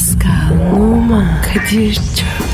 Pascal, Oman, Kadir çok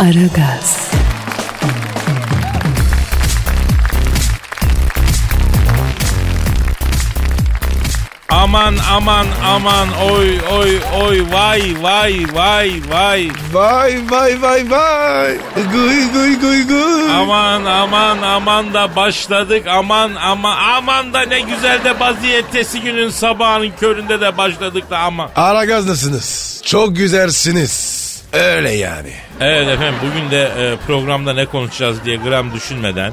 Aragaz, Aman aman aman oy oy oy vay vay vay vay. Vay vay vay vay. Guy guy guy guy. Aman aman aman da başladık aman ama aman da ne güzel de vaziyetesi günün sabahının köründe de başladık da ama. Aragazdasınız. Çok güzelsiniz. Öyle yani. Evet efendim bugün de e, programda ne konuşacağız diye gram düşünmeden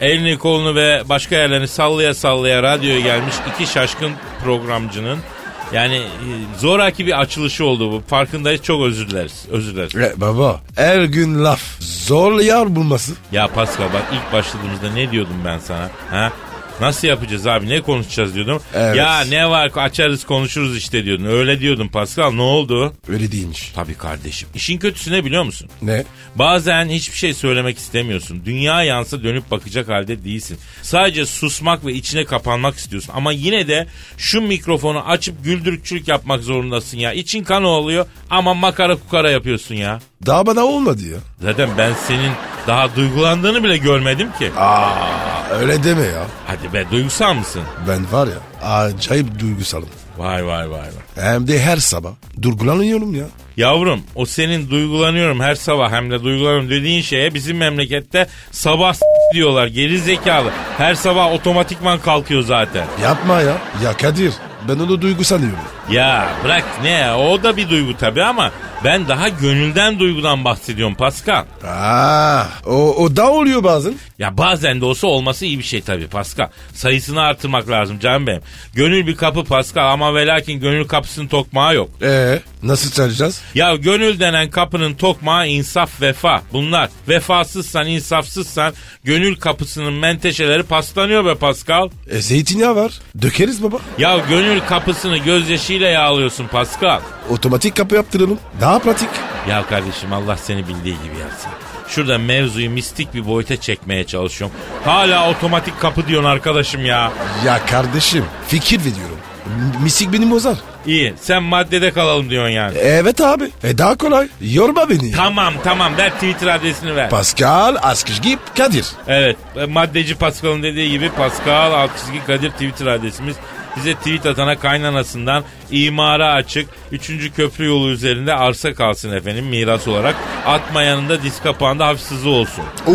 elini kolunu ve başka yerlerini sallaya sallaya radyoya gelmiş iki şaşkın programcının yani e, zoraki bir açılışı oldu bu. Farkındayız çok özür dileriz. Özür dileriz. E, baba her gün laf. Zor yar bulması. Ya Pascal bak ilk başladığımızda ne diyordum ben sana? Ha? Nasıl yapacağız abi ne konuşacağız diyordum. Evet. Ya ne var açarız konuşuruz işte diyordun. Öyle diyordum Pascal ne oldu? Öyle değilmiş. Tabii kardeşim. İşin kötüsü ne biliyor musun? Ne? Bazen hiçbir şey söylemek istemiyorsun. Dünya yansa dönüp bakacak halde değilsin. Sadece susmak ve içine kapanmak istiyorsun. Ama yine de şu mikrofonu açıp güldürükçülük yapmak zorundasın ya. İçin kan oluyor ama makara kukara yapıyorsun ya. Daha bana olmadı ya. Zaten ben senin daha duygulandığını bile görmedim ki. Aa öyle deme ya. Hadi be duygusal mısın? Ben var ya acayip duygusalım. Vay vay vay vay. Hem de her sabah durgulanıyorum ya. Yavrum o senin duygulanıyorum her sabah hem de duygulanıyorum dediğin şeye bizim memlekette sabah diyorlar geri zekalı. Her sabah otomatikman kalkıyor zaten. Yapma ya. Ya Kadir ben onu duygu sanıyorum. Ya bırak ne ya o da bir duygu tabii ama ben daha gönülden duygudan bahsediyorum Pascal. Aa, o, o da oluyor bazen. Ya bazen de olsa olması iyi bir şey tabii Pascal. Sayısını artırmak lazım canım benim. Gönül bir kapı Pascal ama ve lakin gönül kapısının tokmağı yok. Ee, nasıl çalacağız? Ya gönül denen kapının tokmağı insaf vefa. Bunlar vefasızsan insafsızsan gönül kapısının menteşeleri paslanıyor be Pascal. E, zeytinyağı var. Dökeriz baba. Ya gönül kapısını gözyaşıyla yağlıyorsun Pascal. Otomatik kapı yaptıralım. Daha pratik. Ya kardeşim Allah seni bildiği gibi yapsın. Şurada mevzuyu mistik bir boyuta çekmeye çalışıyorum. Hala otomatik kapı diyorsun arkadaşım ya. Ya kardeşim fikir veriyorum. M- Misik beni bozar. İyi sen maddede kalalım diyorsun yani. Evet abi. E daha kolay. Yorma beni. Tamam tamam ver Twitter adresini ver. Pascal Askışgip Kadir. Evet e, maddeci Pascal'ın dediği gibi Pascal Altçizgi Kadir Twitter adresimiz. Bize tweet atana kaynanasından imara açık 3. köprü yolu üzerinde arsa kalsın efendim miras olarak. Atmayanında disk kapağında hafif olsun. Oo,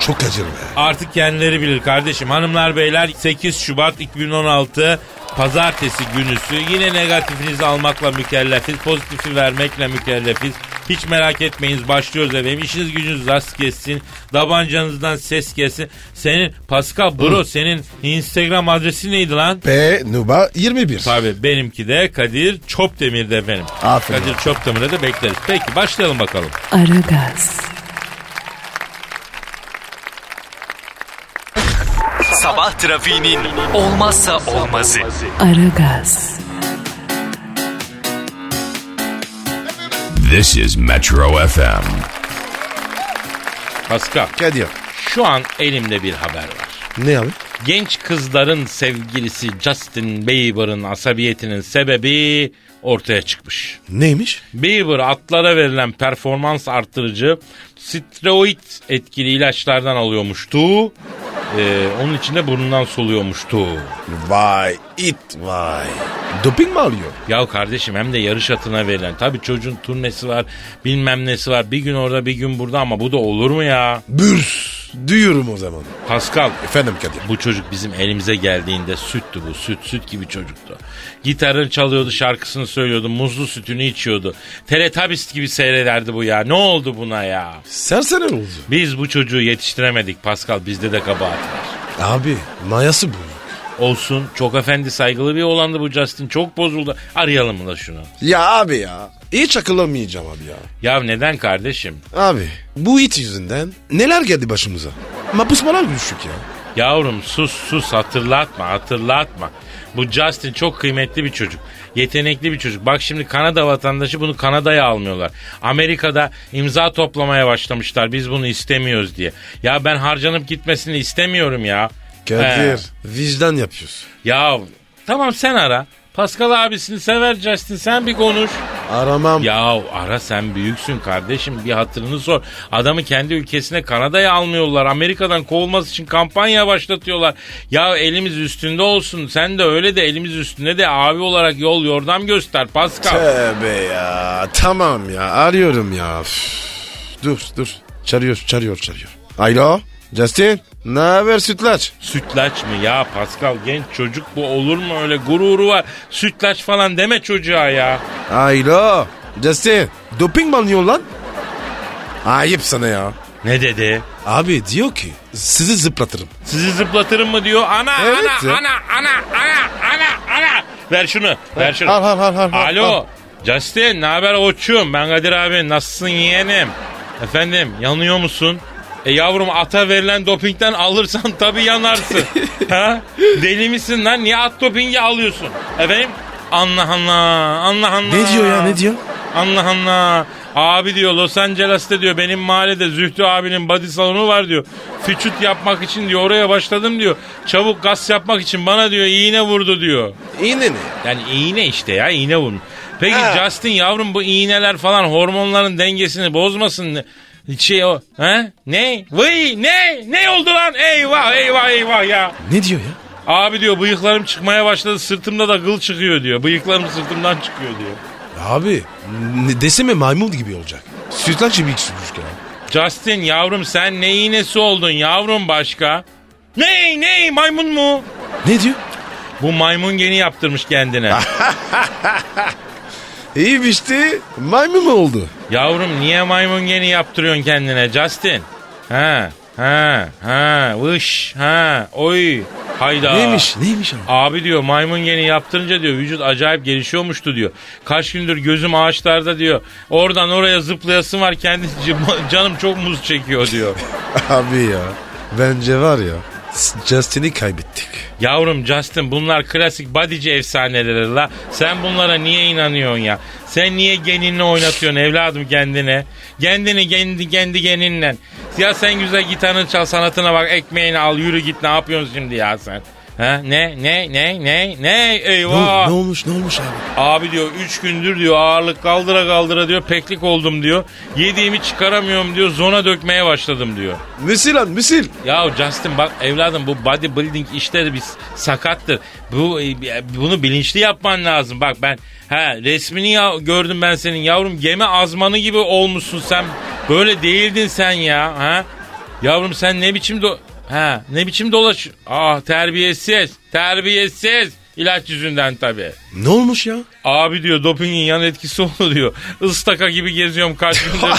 çok acır be. Artık kendileri bilir kardeşim. Hanımlar beyler 8 Şubat 2016 Pazartesi günüsü yine negatifinizi almakla mükellefiz. Pozitifi vermekle mükellefiz. Hiç merak etmeyiniz başlıyoruz efendim. İşiniz gücünüz rast kessin. Dabancanızdan ses kessin. Senin Pascal Bro senin Instagram adresi neydi lan? P Nuba 21. Tabii benimki de Kadir Çopdemir'de efendim. Aferin. Kadir Çopdemir'e de bekleriz. Peki başlayalım bakalım. Aragaz, Sabah trafiğinin olmazsa olmazı. Aragaz, This is Metro FM. Pascal Kadir. şu an elimde bir haber var. Ne abi? Genç kızların sevgilisi Justin Bieber'ın asabiyetinin sebebi ortaya çıkmış. Neymiş? Bieber atlara verilen performans arttırıcı steroid etkili ilaçlardan alıyormuştu. Ee, onun için de burnundan soluyormuştu. Vay it vay. Doping mi alıyor? Ya kardeşim hem de yarış atına verilen. Tabii çocuğun turnesi var bilmem nesi var. Bir gün orada bir gün burada ama bu da olur mu ya? Bürs. Duyuyorum o zaman. Pascal Efendim Kadir. Bu çocuk bizim elimize geldiğinde süttü bu süt süt gibi çocuktu. Gitarını çalıyordu şarkısını söylüyordu muzlu sütünü içiyordu. Teletubbies gibi seyrederdi bu ya ne oldu buna ya? Sersene oldu. Biz bu çocuğu yetiştiremedik Pascal bizde de kabahat var. Abi mayası bu. Olsun. Çok efendi saygılı bir oğlandı bu Justin. Çok bozuldu. Arayalım mı da şunu? Ya abi ya. Hiç akıllamayacağım abi ya. Ya neden kardeşim? Abi bu it yüzünden neler geldi başımıza. Mapusmalar düştük ya. Yavrum sus sus hatırlatma hatırlatma. Bu Justin çok kıymetli bir çocuk. Yetenekli bir çocuk. Bak şimdi Kanada vatandaşı bunu Kanada'ya almıyorlar. Amerika'da imza toplamaya başlamışlar. Biz bunu istemiyoruz diye. Ya ben harcanıp gitmesini istemiyorum ya. Kadir He. vicdan yapıyoruz. Ya tamam sen ara. Pascal abisini sever Justin sen bir konuş. Aramam. Ya ara sen büyüksün kardeşim bir hatırını sor. Adamı kendi ülkesine Kanada'ya almıyorlar. Amerika'dan kovulması için kampanya başlatıyorlar. Ya elimiz üstünde olsun. Sen de öyle de elimiz üstünde de abi olarak yol yordam göster Pascal. Tövbe ya. Tamam ya arıyorum ya. Üf. Dur dur. Çağırıyor çağırıyor çağırıyor. Alo Justin ne haber sütlaç? Sütlaç mı ya Pascal genç çocuk bu olur mu öyle gururu var. Sütlaç falan deme çocuğa ya. Alo Justin doping mi alıyorsun lan? Ayıp sana ya. Ne dedi? Abi diyor ki sizi zıplatırım. Sizi zıplatırım mı diyor. Ana Evet ana, ya. ana ana ana ana ana. Ver şunu ver şunu. Al al al al. al, Alo. al. Justin ne haber koçum? Ben Kadir abi. Nasılsın yeğenim? Efendim yanıyor musun? E yavrum ata verilen dopingden alırsan tabii yanarsın. ha? Deli misin lan? Niye at dopingi alıyorsun? Efendim? Allah Allah. Allah Allah. Ne diyor ya ne diyor? Allah Allah. Abi diyor Los Angeles'te diyor benim mahallede Zühtü abinin body salonu var diyor. Füçüt yapmak için diyor oraya başladım diyor. Çabuk gaz yapmak için bana diyor iğne vurdu diyor. İğne ne? Yani iğne işte ya iğne vurmuş. Peki Ha. Justin yavrum bu iğneler falan hormonların dengesini bozmasın. Şey o. He? Ne? Vıy ne? Ne oldu lan? Eyvah eyvah eyvah ya. Ne diyor ya? Abi diyor bıyıklarım çıkmaya başladı sırtımda da gıl çıkıyor diyor. Bıyıklarım sırtımdan çıkıyor diyor. Abi ne deseme maymun gibi olacak. Sütlaç gibi çocuk ya. Justin yavrum sen ne iğnesi oldun yavrum başka? Ne ne maymun mu? Ne diyor? Bu maymun geni yaptırmış kendine. İyi işte maymun mu oldu? Yavrum niye maymun geni yaptırıyorsun kendine Justin? Ha ha ha vış ha oy hayda. Neymiş neymiş abi? Abi diyor maymun geni yaptırınca diyor vücut acayip gelişiyormuştu diyor. Kaç gündür gözüm ağaçlarda diyor. Oradan oraya zıplayasın var kendi canım çok muz çekiyor diyor. Abi ya bence var ya Justin'i kaybettik. Yavrum Justin bunlar klasik bodyci efsaneleri la. Sen bunlara niye inanıyorsun ya? Sen niye geninle oynatıyorsun evladım kendine? Kendini kendi kendi geninle. Ya sen güzel gitarını çal sanatına bak ekmeğini al yürü git ne yapıyorsun şimdi ya sen? Ha? Ne ne ne ne ne Ne, eyvah. ne olmuş ne olmuş abi? Abi diyor 3 gündür diyor ağırlık kaldıra kaldıra diyor peklik oldum diyor. Yediğimi çıkaramıyorum diyor zona dökmeye başladım diyor. Müsil lan müsil. Ya Justin bak evladım bu bodybuilding işleri bir sakattır. Bu e, bunu bilinçli yapman lazım. Bak ben ha resmini ya, gördüm ben senin yavrum gemi azmanı gibi olmuşsun sen. Böyle değildin sen ya ha. Yavrum sen ne biçim do ha ne biçim dolaş ah terbiyesiz terbiyesiz ilaç yüzünden tabii. Ne olmuş ya? Abi diyor dopingin yan etkisi oldu diyor. Istaka gibi geziyorum kaç gündür.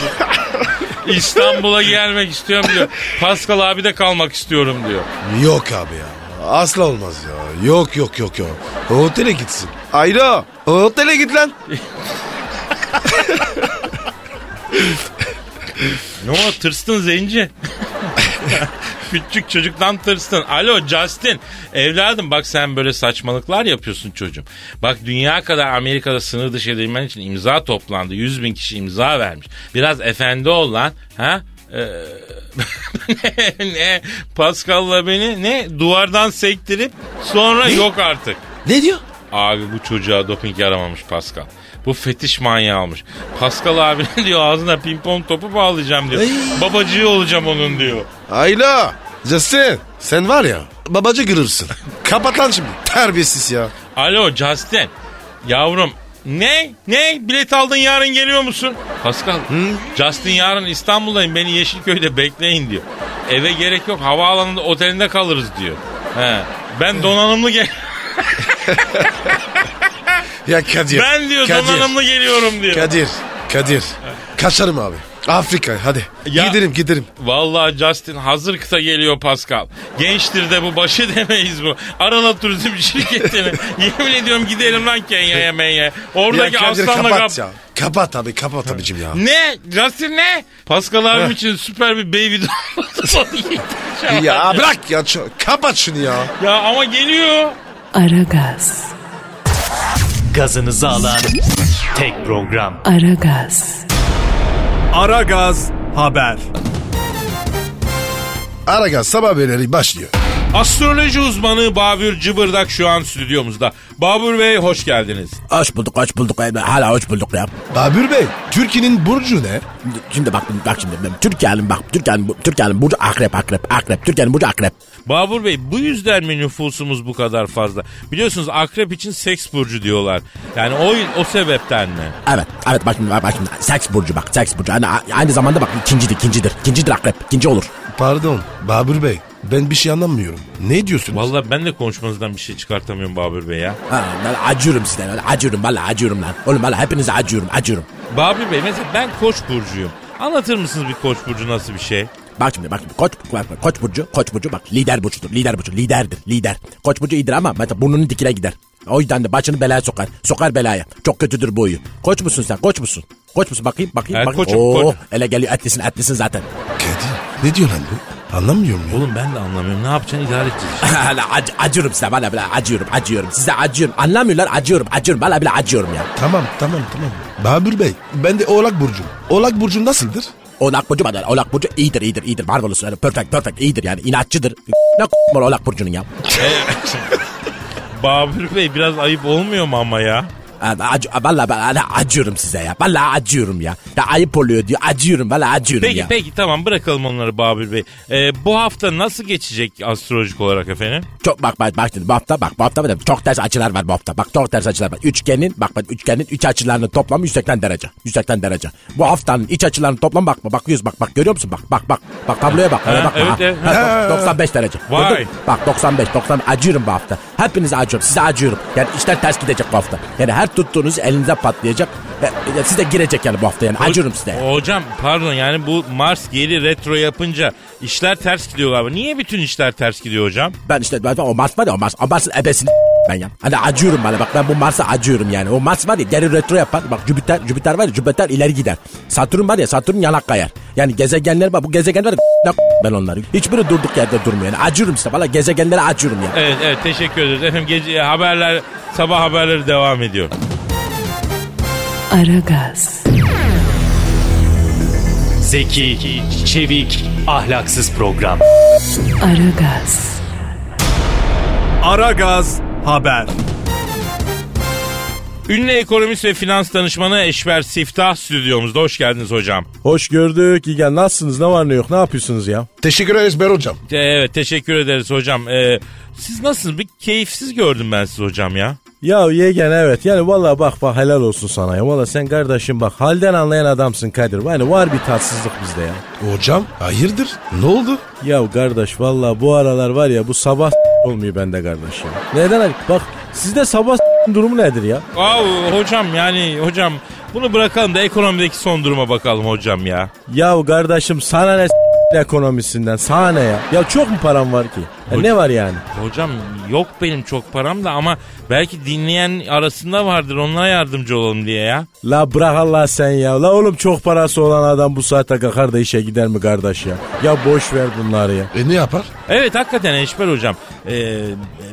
İstanbul'a gelmek istiyorum diyor. Pascal abi de kalmak istiyorum diyor. Yok abi ya. Asla olmaz ya. Yok yok yok yok. Otele gitsin. Ayla otele git lan. Ne o tırstın zenci? Küçük çocuktan tırstın. Alo Justin. Evladım bak sen böyle saçmalıklar yapıyorsun çocuğum. Bak dünya kadar Amerika'da sınır dışı edilmen için imza toplandı. 100 bin kişi imza vermiş. Biraz efendi ol lan. Ha? Ee, ne, ne? Pascal'la beni ne? Duvardan sektirip sonra yok artık. Ne diyor? Abi bu çocuğa doping yaramamış Pascal. Bu fetiş manyağı almış. Pascal abi diyor ağzına pimpon topu bağlayacağım diyor. Ay. Babacığı olacağım onun diyor. Ayla. Justin sen var ya babacı kırırsın. Kapat lan şimdi. Terbiyesiz ya. Alo Justin. Yavrum ne? Ne? Bilet aldın yarın geliyor musun? Pascal. Justin yarın İstanbul'dayım beni Yeşilköy'de bekleyin diyor. Eve gerek yok havaalanında otelinde kalırız diyor. He. Ben donanımlı gel Ya Kadir. ben diyor Kadir. donanımlı geliyorum diyor. Kadir. Kadir. Kaçarım abi. Afrika hadi. Ya- Gidelim gidelim. Vallahi Justin hazır kıta geliyor Pascal. Gençtir de bu başı demeyiz bu. Arana Turizm şirketine. Yemin ediyorum gidelim lan Kenya'ya menye. Oradaki ya Kadir aslanla kapat kap... ya. Kapat abi kapat abicim ya. Ne? Justin ne? Pascal abim için süper bir baby doll. ya bırak ya. Kapat şunu ya. ya ama geliyor. Aragaz, Gazınızı alan tek program. Aragaz, Aragaz Haber. Aragaz sabah haberleri başlıyor. Astroloji uzmanı Babür Cıbırdak şu an stüdyomuzda. Babür Bey hoş geldiniz. Hoş bulduk, hoş bulduk. Hala hoş bulduk ya. Babür Bey Türkiye'nin burcu ne? Şimdi bak, bak şimdi. Türkiye'nin bak, Türkiye'nin, Türkiye'nin burcu akrep, akrep, akrep. Türkiye'nin burcu akrep. Babur Bey bu yüzden mi nüfusumuz bu kadar fazla? Biliyorsunuz akrep için seks burcu diyorlar. Yani o, o sebepten mi? Evet, evet bak şimdi, bak, şimdi. Seks burcu bak, seks burcu. Yani aynı zamanda bak ikincidir, ikincidir. İkincidir akrep, ikinci olur. Pardon Babür Bey ben bir şey anlamıyorum. Ne diyorsunuz? Vallahi ben de konuşmanızdan bir şey çıkartamıyorum Babür Bey ya. Ha, ben acıyorum size, acıyorum, valla acıyorum lan. Oğlum valla hepinize acıyorum, acıyorum. Babür Bey mesela ben koç burcuyum. Anlatır mısınız bir koç burcu nasıl bir şey? Bak şimdi bak şimdi koç, bak, bak, koç burcu koç burcu bak lider burcudur lider burcu liderdir lider. Koç burcu iyidir ama mesela burnunun dikine gider. O yüzden de başını belaya sokar. Sokar belaya. Çok kötüdür bu huyu. Koç musun sen koç musun? Koç musun bakayım bakayım Evet, bakayım. koçum, Oo, koç. ele geliyor etlisin etlisin zaten. Kadir ne diyor lan bu? Anlamıyorum ya. Oğlum ben de anlamıyorum. Ne yapacaksın idare edeceğiz. işte. Ac- acıyorum size valla bile acıyorum acıyorum. Size acıyorum anlamıyorlar acıyorum acıyorum valla bile acıyorum ya. Tamam tamam tamam. Babür Bey ben de Oğlak Burcu. Oğlak Burcu nasıldır? Oğlak burcu bana Oğlak burcu iyidir iyidir iyidir. Marvelous yani perfect perfect iyidir yani inatçıdır. Ne var Oğlak burcunun ya. Babür Bey biraz ayıp olmuyor mu ama ya? Ac valla ben acıyorum size ya. Valla acıyorum ya. Ya ayıp oluyor diyor. Acıyorum valla acıyorum Peki ya. peki tamam bırakalım onları Babür Bey. Ee, bu hafta nasıl geçecek astrolojik olarak efendim? Çok bak bak bak bu hafta bak bu hafta bak, çok ters açılar var bu hafta. Bak çok ters açılar var. Üçgenin bak bak üçgenin üç açılarının toplamı 180 derece. 180 derece. Bu haftanın iç açılarının toplamı bakma bakıyoruz bak bak görüyor musun? Bak bak bak. Bak tabloya bak. Ha, bakma. evet, ha. evet. Ha, dok- 95 derece. Vay. Gördün? Bak 95 90 acıyorum bu hafta. Hepinize acıyorum. Size acıyorum. Yani işler ters gidecek bu hafta. Yani her tuttuğunuz elinize patlayacak. Ve size girecek yani bu hafta yani. Acıyorum size. yani. Hocam pardon yani bu Mars geri retro yapınca işler ters gidiyor galiba. Niye bütün işler ters gidiyor hocam? Ben işte ben, o Mars var ya o Mars. O Mars'ın ebesini ben ya. Hani acıyorum bana bak ben bu Mars'a acıyorum yani. O Mars var ya geri retro yapar. Bak Jüpiter, Jüpiter var ya Jüpiter ileri gider. Satürn var ya Satürn yanak kayar. Yani gezegenler bak bu gezegenler ben onları. Hiçbiri durduk yerde durmuyor. Yani acıyorum işte valla gezegenlere acıyorum ya. Evet evet teşekkür ederiz. Efendim gece haberler sabah haberleri devam ediyor. Aragaz, Zeki, çevik, ahlaksız program. Aragaz, Aragaz Haber. Ünlü ekonomist ve finans danışmanı Eşber Siftah stüdyomuzda. Hoş geldiniz hocam. Hoş gördük. İyi nasılsınız? Ne var ne yok? Ne yapıyorsunuz ya? Teşekkür ederiz Ber hocam. Evet teşekkür ederiz hocam. Ee, siz nasılsınız? Bir keyifsiz gördüm ben sizi hocam ya. Ya yegen evet. Yani vallahi bak bak helal olsun sana ya. Vallahi sen kardeşim bak halden anlayan adamsın Kadir. Yani var bir tatsızlık bizde ya. Hocam hayırdır? Ne oldu? Ya kardeş vallahi bu aralar var ya bu sabah olmuyor bende kardeş ya. Neden? Bak sizde sabah durumu nedir ya? Aa, hocam yani hocam bunu bırakalım da ekonomideki son duruma bakalım hocam ya. Ya kardeşim sana ne s- ekonomisinden sana ne ya? Ya çok mu param var ki? Ya ne var yani? Hocam yok benim çok param da ama belki dinleyen arasında vardır onlara yardımcı olalım diye ya. La bırak Allah sen ya. La oğlum çok parası olan adam bu saate kalkar da işe gider mi kardeş ya? Ya boş ver bunları ya. E ne yapar? Evet hakikaten Eşber hocam. Ee,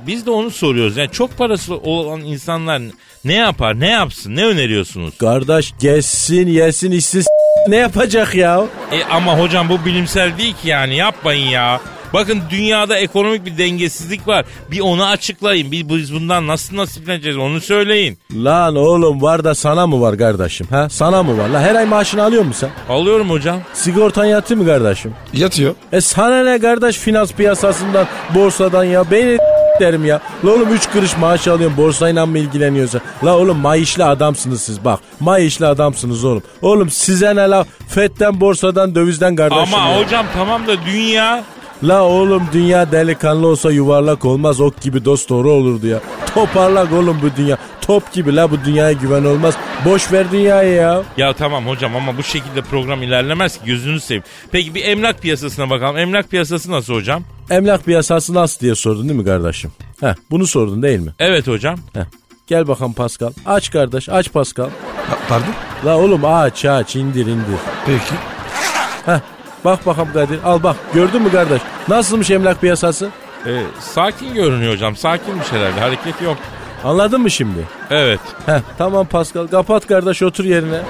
biz de onu soruyoruz. Yani çok parası olan insanlar ne yapar, ne yapsın, ne öneriyorsunuz? Kardeş gezsin yesin işsiz ne yapacak ya? E, ama hocam bu bilimsel değil ki yani yapmayın ya. Bakın dünyada ekonomik bir dengesizlik var. Bir onu açıklayın. Bir biz bundan nasıl nasipleneceğiz onu söyleyin. Lan oğlum var da sana mı var kardeşim? Ha? Sana mı var? La her ay maaşını alıyor musun sen? Alıyorum hocam. Sigortan yatıyor mu kardeşim? Yatıyor. E sana ne kardeş finans piyasasından, borsadan ya? Beni derim ya. La oğlum 3 kuruş maaş alıyorsun borsayla mı ilgileniyorsun? La oğlum maaşlı adamsınız siz bak. Maaşlı adamsınız oğlum. Oğlum size ne la? FED'den, borsadan, dövizden kardeşim Ama ya. hocam tamam da dünya La oğlum dünya delikanlı olsa yuvarlak olmaz ok gibi dost doğru olurdu ya. Toparlak oğlum bu dünya. Top gibi la bu dünyaya güven olmaz. Boş ver dünyayı ya. Ya tamam hocam ama bu şekilde program ilerlemez ki gözünü seveyim. Peki bir emlak piyasasına bakalım. Emlak piyasası nasıl hocam? Emlak piyasası nasıl diye sordun değil mi kardeşim? Heh, bunu sordun değil mi? Evet hocam. Heh. Gel bakalım Pascal. Aç kardeş aç Pascal. Pa- pardon? La oğlum aç aç indir indir. Peki. Heh. Bak bakalım Kadir al bak gördün mü kardeş? Nasılmış emlak piyasası? Ee, sakin görünüyor hocam. Sakinmiş herhalde. Hareket yok. Anladın mı şimdi? Evet. Heh, tamam Pascal kapat kardeş otur yerine.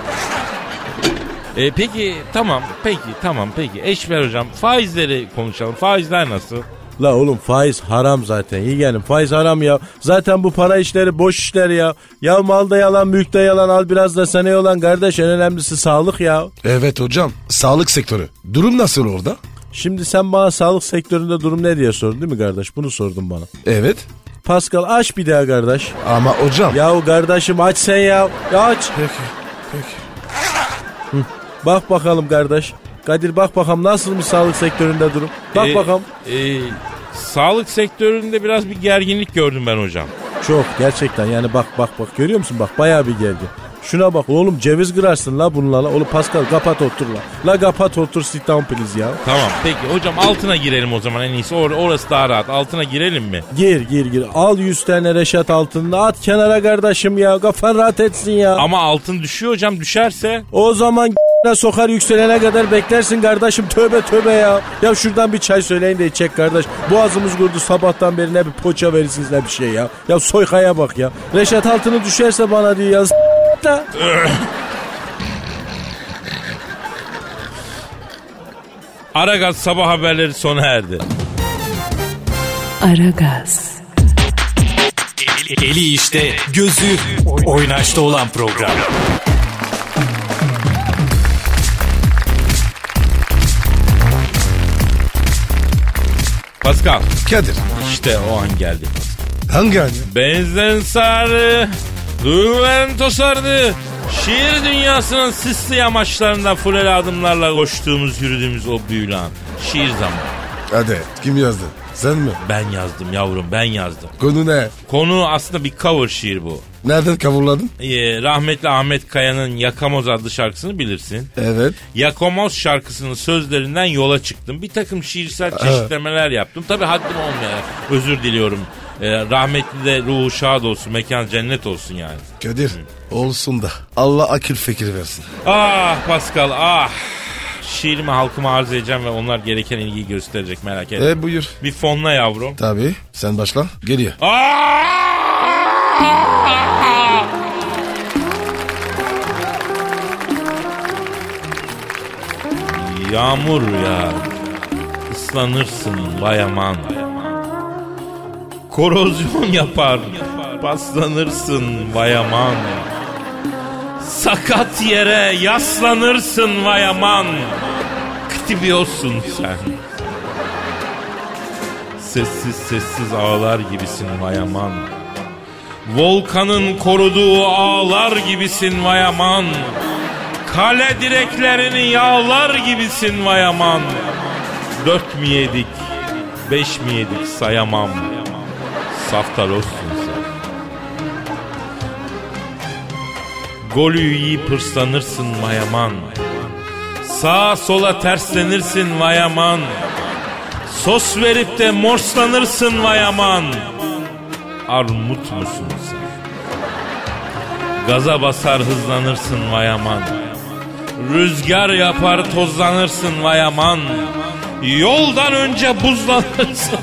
Ee, peki tamam. Peki tamam peki. Eşver hocam. Faizleri konuşalım. Faizler nasıl? La oğlum faiz haram zaten yeğenim faiz haram ya. Zaten bu para işleri boş işler ya. Ya malda yalan mülkte yalan al biraz da sana yalan kardeş en önemlisi sağlık ya. Evet hocam. Sağlık sektörü. Durum nasıl orada? Şimdi sen bana sağlık sektöründe durum ne diye sordun değil mi kardeş? Bunu sordun bana. Evet. Pascal aç bir daha kardeş. Ama hocam. Yahu kardeşim aç sen ya. Ya aç. Peki. Peki. Bak bakalım kardeş. Kadir bak bakalım nasılmış sağlık sektöründe durum. Bak Ee, bakalım. e, sağlık sektöründe biraz bir gerginlik gördüm ben hocam. Çok gerçekten yani bak bak bak görüyor musun bak bayağı bir gergin. Şuna bak oğlum ceviz kırarsın la bununla la. Oğlum Pascal kapat otur la. La kapat otur sit down please ya. Tamam peki hocam altına girelim o zaman en iyisi. Or- orası daha rahat. Altına girelim mi? Gir gir gir. Al 100 tane reşat altında at kenara kardeşim ya. Kafan rahat etsin ya. Ama altın düşüyor hocam. Düşerse O zaman sokar yükselene kadar beklersin kardeşim. Tövbe tövbe ya. Ya şuradan bir çay söyleyin de içecek kardeş. Boğazımız kurdu sabahtan beri ne bir poça verirsiniz ne bir şey ya. Ya soykaya bak ya. Reşat altını düşerse bana diye ya. da. Aragaz sabah haberleri sona erdi. Aragaz, Eli, eli işte, gözü oynaşta olan program. Pascal Kadir. işte o an geldi. Hangi hani? Benzen sarı, duyguların tosardı. Şiir dünyasının sisli yamaçlarında fuleli adımlarla koştuğumuz yürüdüğümüz o büyülü an. Şiir zamanı. Hadi. Kim yazdı? Sen mi? Ben yazdım yavrum ben yazdım. Konu ne? Konu aslında bir cover şiir bu. Nereden kavurladın? Ee, rahmetli Ahmet Kaya'nın Yakamoz adlı şarkısını bilirsin. Evet. Yakamoz şarkısının sözlerinden yola çıktım. Bir takım şiirsel çeşitlemeler yaptım. Tabi haddim olmayan özür diliyorum. Ee, rahmetli de ruhu şad olsun, mekan cennet olsun yani. Kadir. Olsun da. Allah akıl fikir versin. Ah Pascal ah. Şiirimi halkıma arz edeceğim ve onlar gereken ilgiyi gösterecek merak etme. E buyur. Bir fonla yavrum. Tabii. Sen başla. Geliyor. Yağmur ya. Islanırsın vay aman. Korozyon yapar. Paslanırsın vay aman. Sakat yere yaslanırsın vay aman. Kıtıbıyorsun sen. Sessiz sessiz ağlar gibisin vay aman. Volkanın koruduğu ağlar gibisin vay aman. Kale direklerini yağlar gibisin vay aman. Dört mi yedik, beş mi yedik sayamam. Saftalozsun Golü yiyip hırslanırsın vay aman. Sağa sola terslenirsin vay aman. Sos verip de morslanırsın vay aman. Armut musun sen? Gaza basar hızlanırsın vay aman. Rüzgar yapar tozlanırsın vay aman. Yoldan önce buzlanırsın.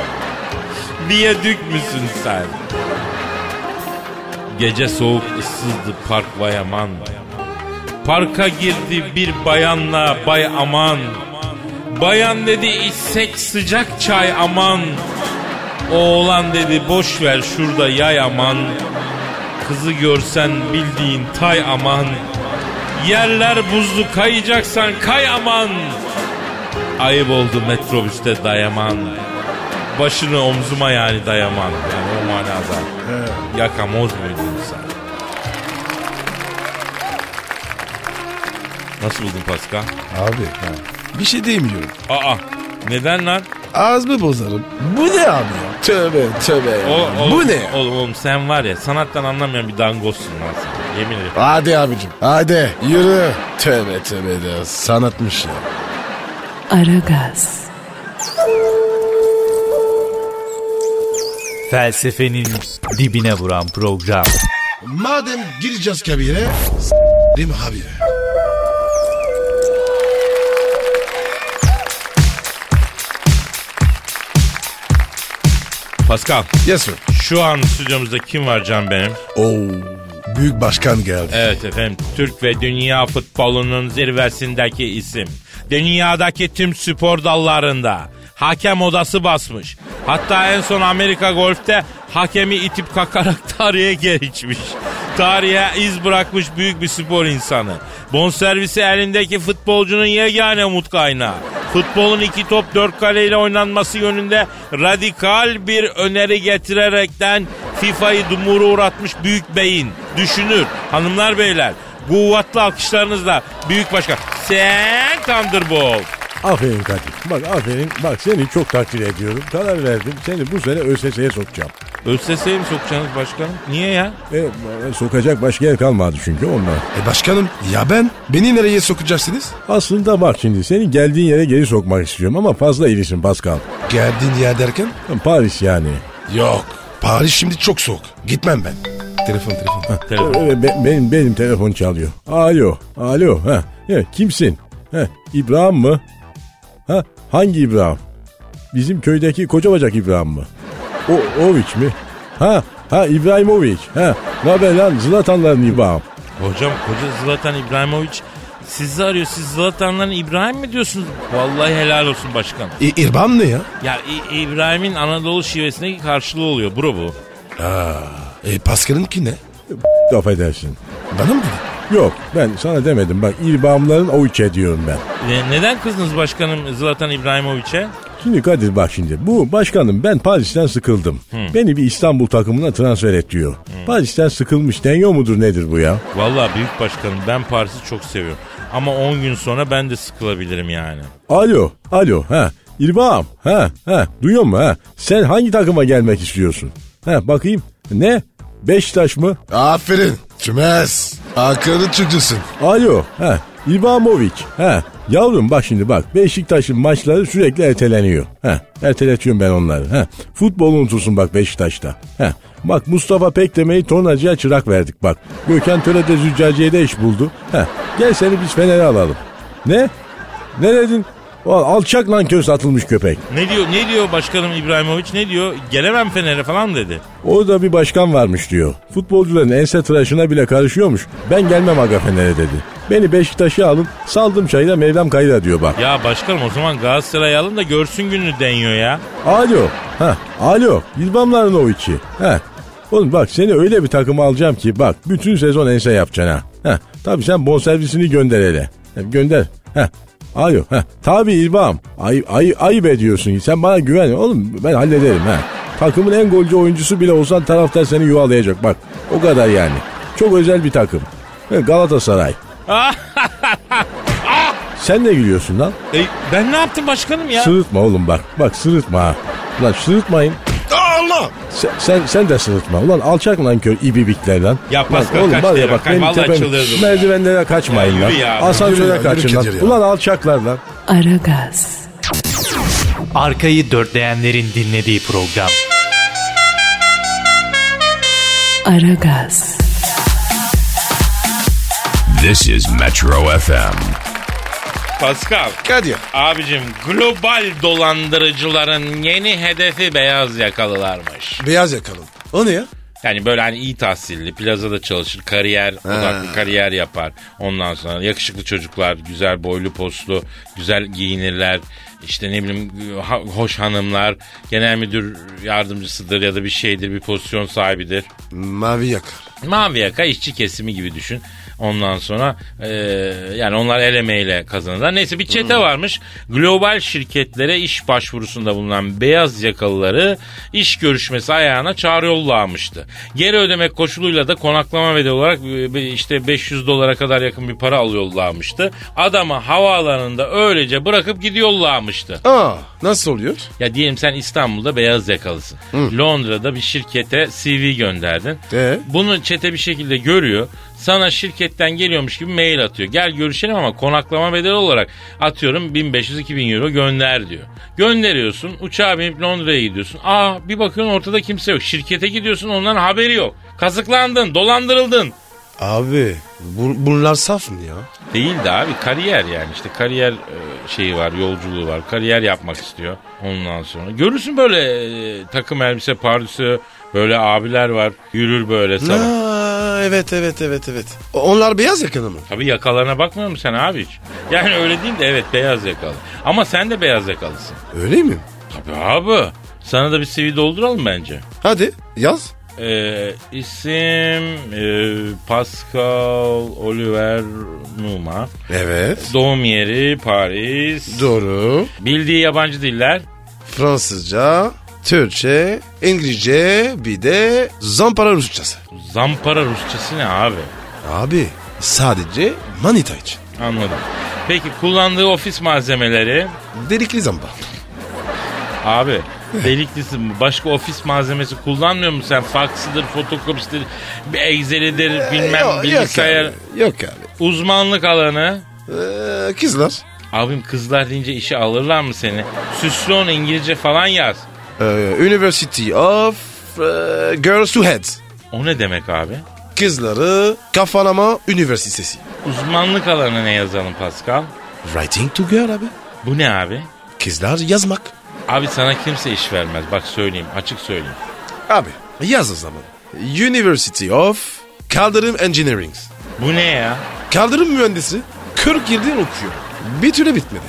Biyedük müsün sen? Gece soğuk ıssızdı park vay aman. Parka girdi bir bayanla bay aman. Bayan dedi içsek sıcak çay aman. Oğlan dedi boş ver şurada yay aman. Kızı görsen bildiğin tay aman. Yerler buzlu kayacaksan kay aman. Ayıp oldu metrobüste dayaman. Başını omzuma yani dayaman. Yani o manada. Yakamoz muydun sen? Nasıl buldun Pascal? Abi. Bir şey demiyorum. Aa Neden lan? Az mı bozarım? Bu ne abi ya? Tövbe tövbe ya. O- oğlum, Bu ne ya? Oğlum, oğlum sen var ya sanattan anlamayan bir dangozsun lan sen. Yemin ederim. Hadi abicim. Hadi yürü. Tövbe tövbe de sanatmış ya. Aragaz, Felsefenin dibine vuran program. Madem gireceğiz kabire. S**rim habire. Pascal Yes sir. şu an stüdyomuzda kim var can benim? Oo, büyük başkan geldi. Evet efendim Türk ve dünya futbolunun zirvesindeki isim. Dünyadaki tüm spor dallarında hakem odası basmış. Hatta en son Amerika golfte hakemi itip kakarak tarihe geçmiş. Tarihe iz bırakmış büyük bir spor insanı. Bonservisi elindeki futbolcunun yegane umut kaynağı. Futbolun iki top dört kaleyle oynanması yönünde radikal bir öneri getirerekten FIFA'yı dumura uğratmış büyük beyin. Düşünür. Hanımlar beyler kuvvetli alkışlarınızla büyük başkan sen Thunderbolt. Aferin Kadir. Bak aferin. Bak seni çok takdir ediyorum. Karar verdim. Seni bu sene ÖSS'ye sokacağım. ÖSS'ye mi sokacaksınız başkanım? Niye ya? E, sokacak başka yer kalmadı çünkü ondan. E başkanım ya ben? Beni nereye sokacaksınız? Aslında bak şimdi seni geldiğin yere geri sokmak istiyorum ama fazla irisin Pascal. Geldiğin yer derken? Paris yani. Yok. Paris şimdi çok soğuk. Gitmem ben. Telefon telefon. Telefon. Öyle be- benim benim telefon çalıyor. Alo, alo. Ha, ya, kimsin? Ha, İbrahim mı? Ha, hangi İbrahim? Bizim köydeki koca bacak İbrahim mı? O Oviç mi? Ha, ha İbrahimovic. Ha, ne haber lan Zlatanların İbrahim. Hocam koca Zlatan İbrahimovic sizi arıyor. Siz Zlatanların İbrahim mi diyorsunuz? Vallahi helal olsun başkanım. E, İrban ne ya? Ya İ- İbrahim'in Anadolu şivesindeki karşılığı oluyor bro bu. E Pascal'ınki ne? Affedersin. Bana mı dedi? Yok ben sana demedim bak İbrahimlerin Oviç'e diyorum ben. E, neden kızdınız başkanım Zlatan İbrahimovic'e? Şimdi Kadir bak şimdi bu başkanım ben Paris'ten sıkıldım. Beni bir İstanbul takımına transfer et diyor. Paris'ten sıkılmış deniyor mudur nedir bu ya? Vallahi büyük başkanım ben Paris'i çok seviyorum. Ama 10 gün sonra ben de sıkılabilirim yani. Alo, alo, ha, İrbağım, ha, ha, duyuyor musun ha? Sen hangi takıma gelmek istiyorsun? Ha, bakayım, ne? Beşiktaş mı? Aferin. Çümez. Akıllı çocuğusun. Alo, ha, İbrahimovic, ha. Yavrum bak şimdi bak, Beşiktaş'ın maçları sürekli erteleniyor. Ha, erteletiyorum ben onları, ha. Futbolu unutursun bak Beşiktaş'ta, ha. Bak Mustafa Pekleme'yi tornacıya çırak verdik bak. Gökhan Töre de Züccaciye'de iş buldu. Ha, gel seni biz Fener'e alalım. Ne? Ne dedin? Alçak lan köz atılmış köpek. Ne diyor ne diyor başkanım İbrahimovic ne diyor? Gelemem Fener'e falan dedi. Orada bir başkan varmış diyor. Futbolcuların ense tıraşına bile karışıyormuş. Ben gelmem aga Fener'e dedi. Beni Beşiktaş'a alın saldım çayla Mevlam kayda diyor bak. Ya başkanım o zaman Galatasaray'ı alın da görsün gününü deniyor ya. Alo. Ha, alo. Bilmemlerin o içi. Ha. Oğlum bak seni öyle bir takıma alacağım ki bak bütün sezon ense yapacaksın ha. Ha. Tabii sen bonservisini gönder hele. Ha, gönder. Ha. Alo. Ha. Tabii İlbam. Ay, ay, ayıp ediyorsun. Sen bana güven. Oğlum ben hallederim ha. Takımın en golcü oyuncusu bile olsan taraftar seni yuvalayacak bak. O kadar yani. Çok özel bir takım. Galatasaray. Sen ne gülüyorsun lan? E, ben ne yaptım başkanım ya? Sırıtma oğlum bak. Bak sırıtma ha. Lan sırıtmayın. Allah! Sen, sen, sen de sırıtma. Ulan alçak lan kör ibibikler lan. Ya Pascal oğlum kaç var ya lira? bak Kaç- benim tepem-. Merdivenlere kaçmayın Ya lan. ya. Asansöre kaçın lan. Ya. Ulan alçaklar lan. Aragaz, Arkayı dörtleyenlerin dinlediği program. Aragaz, This is Metro FM. Pascal. Kadir. Abicim global dolandırıcıların yeni hedefi beyaz yakalılarmış. Beyaz yakalım. O ne ya? Yani böyle hani iyi tahsilli, plazada çalışır, kariyer, odaklı kariyer yapar. Ondan sonra yakışıklı çocuklar, güzel boylu postlu, güzel giyinirler. İşte ne bileyim hoş hanımlar, genel müdür yardımcısıdır ya da bir şeydir, bir pozisyon sahibidir. Mavi yakar. Mavi yaka işçi kesimi gibi düşün. Ondan sonra e, yani onlar el emeğiyle kazanırlar. Neyse bir çete varmış. Global şirketlere iş başvurusunda bulunan beyaz yakalıları iş görüşmesi ayağına çağırıyorlarmıştı. Geri ödemek koşuluyla da konaklama bedeli olarak e, işte 500 dolara kadar yakın bir para alıyorlarmıştı. Adamı havaalanında öylece bırakıp gidiyorlarmıştı. Aa nasıl oluyor? Ya diyelim sen İstanbul'da beyaz yakalısın. Londra'da bir şirkete CV gönderdin. Ee? Bunu çete bir şekilde görüyor. Sana şirketten geliyormuş gibi mail atıyor. Gel görüşelim ama konaklama bedeli olarak atıyorum 1500-2000 euro gönder diyor. Gönderiyorsun uçağa binip Londra'ya gidiyorsun. Aa bir bakıyorsun ortada kimse yok. Şirkete gidiyorsun onların haberi yok. Kazıklandın, dolandırıldın. Abi bu, bunlar saf mı ya? Değil de abi kariyer yani işte kariyer e, şeyi var yolculuğu var kariyer yapmak istiyor ondan sonra. Görürsün böyle e, takım elbise pardüsü böyle abiler var yürür böyle sabah. Aa, evet evet evet evet. Onlar beyaz yakalı mı? Tabii yakalarına bakmıyor musun sen abi hiç? Yani öyle değil de evet beyaz yakalı. Ama sen de beyaz yakalısın. Öyle mi? Tabii abi. Sana da bir CV dolduralım bence. Hadi yaz. Ee, isim e, Pascal Oliver Numa. Evet. Doğum yeri Paris. Doğru. Bildiği yabancı diller. Fransızca, Türkçe, İngilizce bir de zampara Rusçası. Zampara Rusçası ne abi? Abi sadece manita için. Anladım. Peki kullandığı ofis malzemeleri? Delikli zamba. Abi deliklisi mi? Başka ofis malzemesi kullanmıyor musun sen? Faksıdır, fotokopisidir, bir Excel'idir, bilmem Yok, bilgisayar. Yok abi. Yok abi. Uzmanlık alanı. Ee, kızlar. Abim kızlar deyince işe alırlar mı seni? Süslü onu İngilizce falan yaz. Ee, University of e, Girls Who Head. O ne demek abi? Kızları Kafalama Üniversitesi. Uzmanlık alanı ne yazalım Pascal? Writing to girl abi. Bu ne abi? Kızlar yazmak. Abi sana kimse iş vermez. Bak söyleyeyim, açık söyleyeyim. Abi yaz o zaman. University of Kaldırım Engineering. Bu ne ya? Kaldırım mühendisi 40 yıldır okuyor. Bir türlü bitmedi.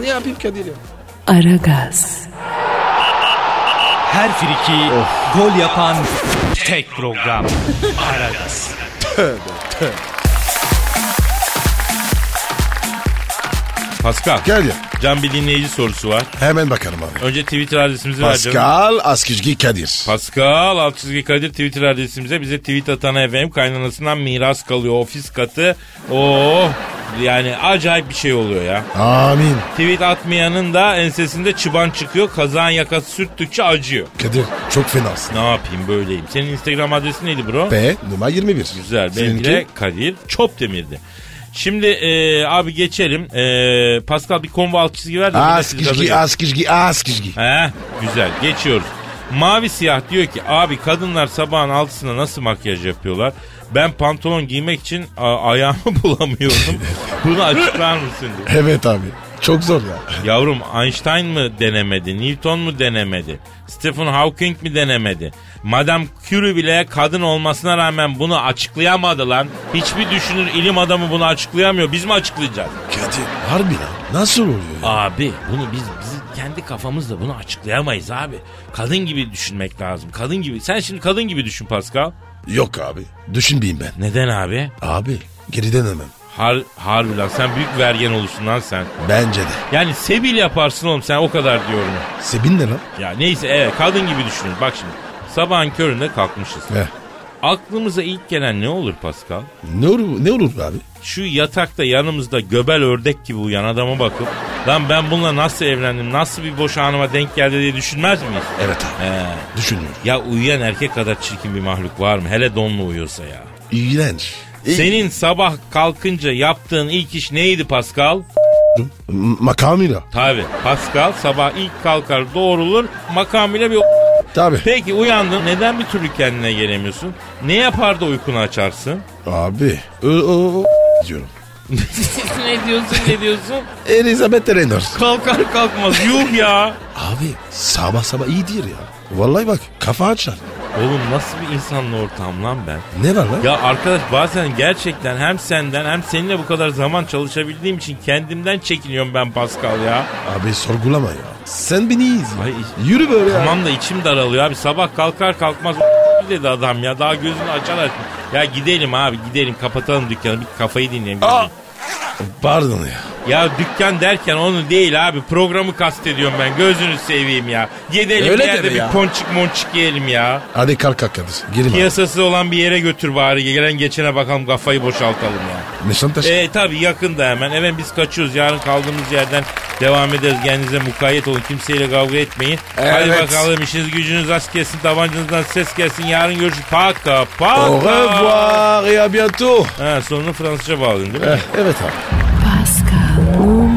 Ne yapayım Kadir ya? Aragaz, Her friki gol yapan tek program. Aragaz. Pascal, Gel ya. can bir dinleyici sorusu var. Hemen bakarım abi. Önce Twitter adresimizi ver canım. Pascal Askizgi Kadir. Pascal alt çizgi Kadir Twitter adresimize bize tweet atana efendim kaynanasından miras kalıyor ofis katı. Oh yani acayip bir şey oluyor ya. Amin. Tweet atmayanın da ensesinde çıban çıkıyor kazağın yakası sürttükçe acıyor. Kadir çok fenasın. Ne yapayım böyleyim. Senin Instagram adresin neydi bro? B numara 21. Güzel. Benimki de Kadir Çopdemir'di. Şimdi e, abi geçelim. E, Pascal bir combo alt çizgi ver de. siz gaza Askizgi gelin. Askizgi Askizgi. He, güzel geçiyoruz. Mavi siyah diyor ki abi kadınlar sabahın altısında nasıl makyaj yapıyorlar? Ben pantolon giymek için a- ayağımı bulamıyorum. Bunu açıklar mısın diyor. Evet abi. Çok zor ya. Yavrum Einstein mı denemedi? Newton mu denemedi? Stephen Hawking mi denemedi? Madame Curie bile kadın olmasına rağmen bunu açıklayamadı lan. Hiçbir düşünür ilim adamı bunu açıklayamıyor. Biz mi açıklayacağız? Kadir harbi lan. Nasıl oluyor ya? Abi bunu biz bizim kendi kafamızla bunu açıklayamayız abi. Kadın gibi düşünmek lazım. Kadın gibi. Sen şimdi kadın gibi düşün Pascal. Yok abi. Düşünmeyeyim ben. Neden abi? Abi geriden hemen. Har, harbi lan sen büyük vergen olursun lan sen. Bence de. Yani sebil yaparsın oğlum sen o kadar diyorum. Sebin ne lan? Ya neyse evet kadın gibi düşünün. Bak şimdi sabahın köründe kalkmışız. Heh. Aklımıza ilk gelen ne olur Pascal? Ne olur, ne olur abi? Şu yatakta yanımızda göbel ördek gibi uyan adama bakıp lan ben bununla nasıl evlendim nasıl bir boş anıma denk geldi diye düşünmez miyiz? Evet abi. He. Düşünüyorum. Ya uyuyan erkek kadar çirkin bir mahluk var mı? Hele donlu uyuyorsa ya. İğrenç. Senin sabah kalkınca yaptığın ilk iş neydi Pascal? Makamıyla. Tabi Pascal sabah ilk kalkar doğrulur makamıyla bir Tabii. Peki uyandın neden bir türlü kendine gelemiyorsun? Ne yapar da uykunu açarsın? Abi. O, o, o diyorum. ne diyorsun ne diyorsun? Elizabeth Reynolds. Kalkar kalkmaz yuh ya. Abi sabah sabah iyi değil ya. Vallahi bak kafa açar. Oğlum nasıl bir insanla ortam lan ben? Ne var lan? Ya arkadaş bazen gerçekten hem senden hem seninle bu kadar zaman çalışabildiğim için kendimden çekiniyorum ben Pascal ya. Abi sorgulama ya. Sen beni izle. Ay, Yürü böyle ya. Tamam da içim daralıyor abi sabah kalkar kalkmaz dedi adam ya. Daha gözünü açar açmaz. Ya gidelim abi gidelim kapatalım dükkanı. Bir kafayı dinleyelim. Aa! Pardon ya. Ya dükkan derken onu değil abi. Programı kastediyorum ben. Gözünü seveyim ya. Gidelim Öyle bir yerde bir ya. ponçik monçik yiyelim ya. Hadi kalk kalk. Girin abi. Piyasası olan bir yere götür bari. Gelen geçene bakalım kafayı boşaltalım ya. Nişantaşı. E tabi yakında hemen. Hemen biz kaçıyoruz. Yarın kaldığımız yerden devam ederiz. Kendinize mukayyet olun. Kimseyle kavga etmeyin. Hadi Evet. bakalım işiniz gücünüz az gelsin. Tabancanızdan ses gelsin. Yarın görüşürüz. Paka paka. Au revoir et à bientôt. Ha, sonunu Fransızca bağladın değil mi? Eh, evet abi.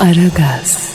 Aragaz.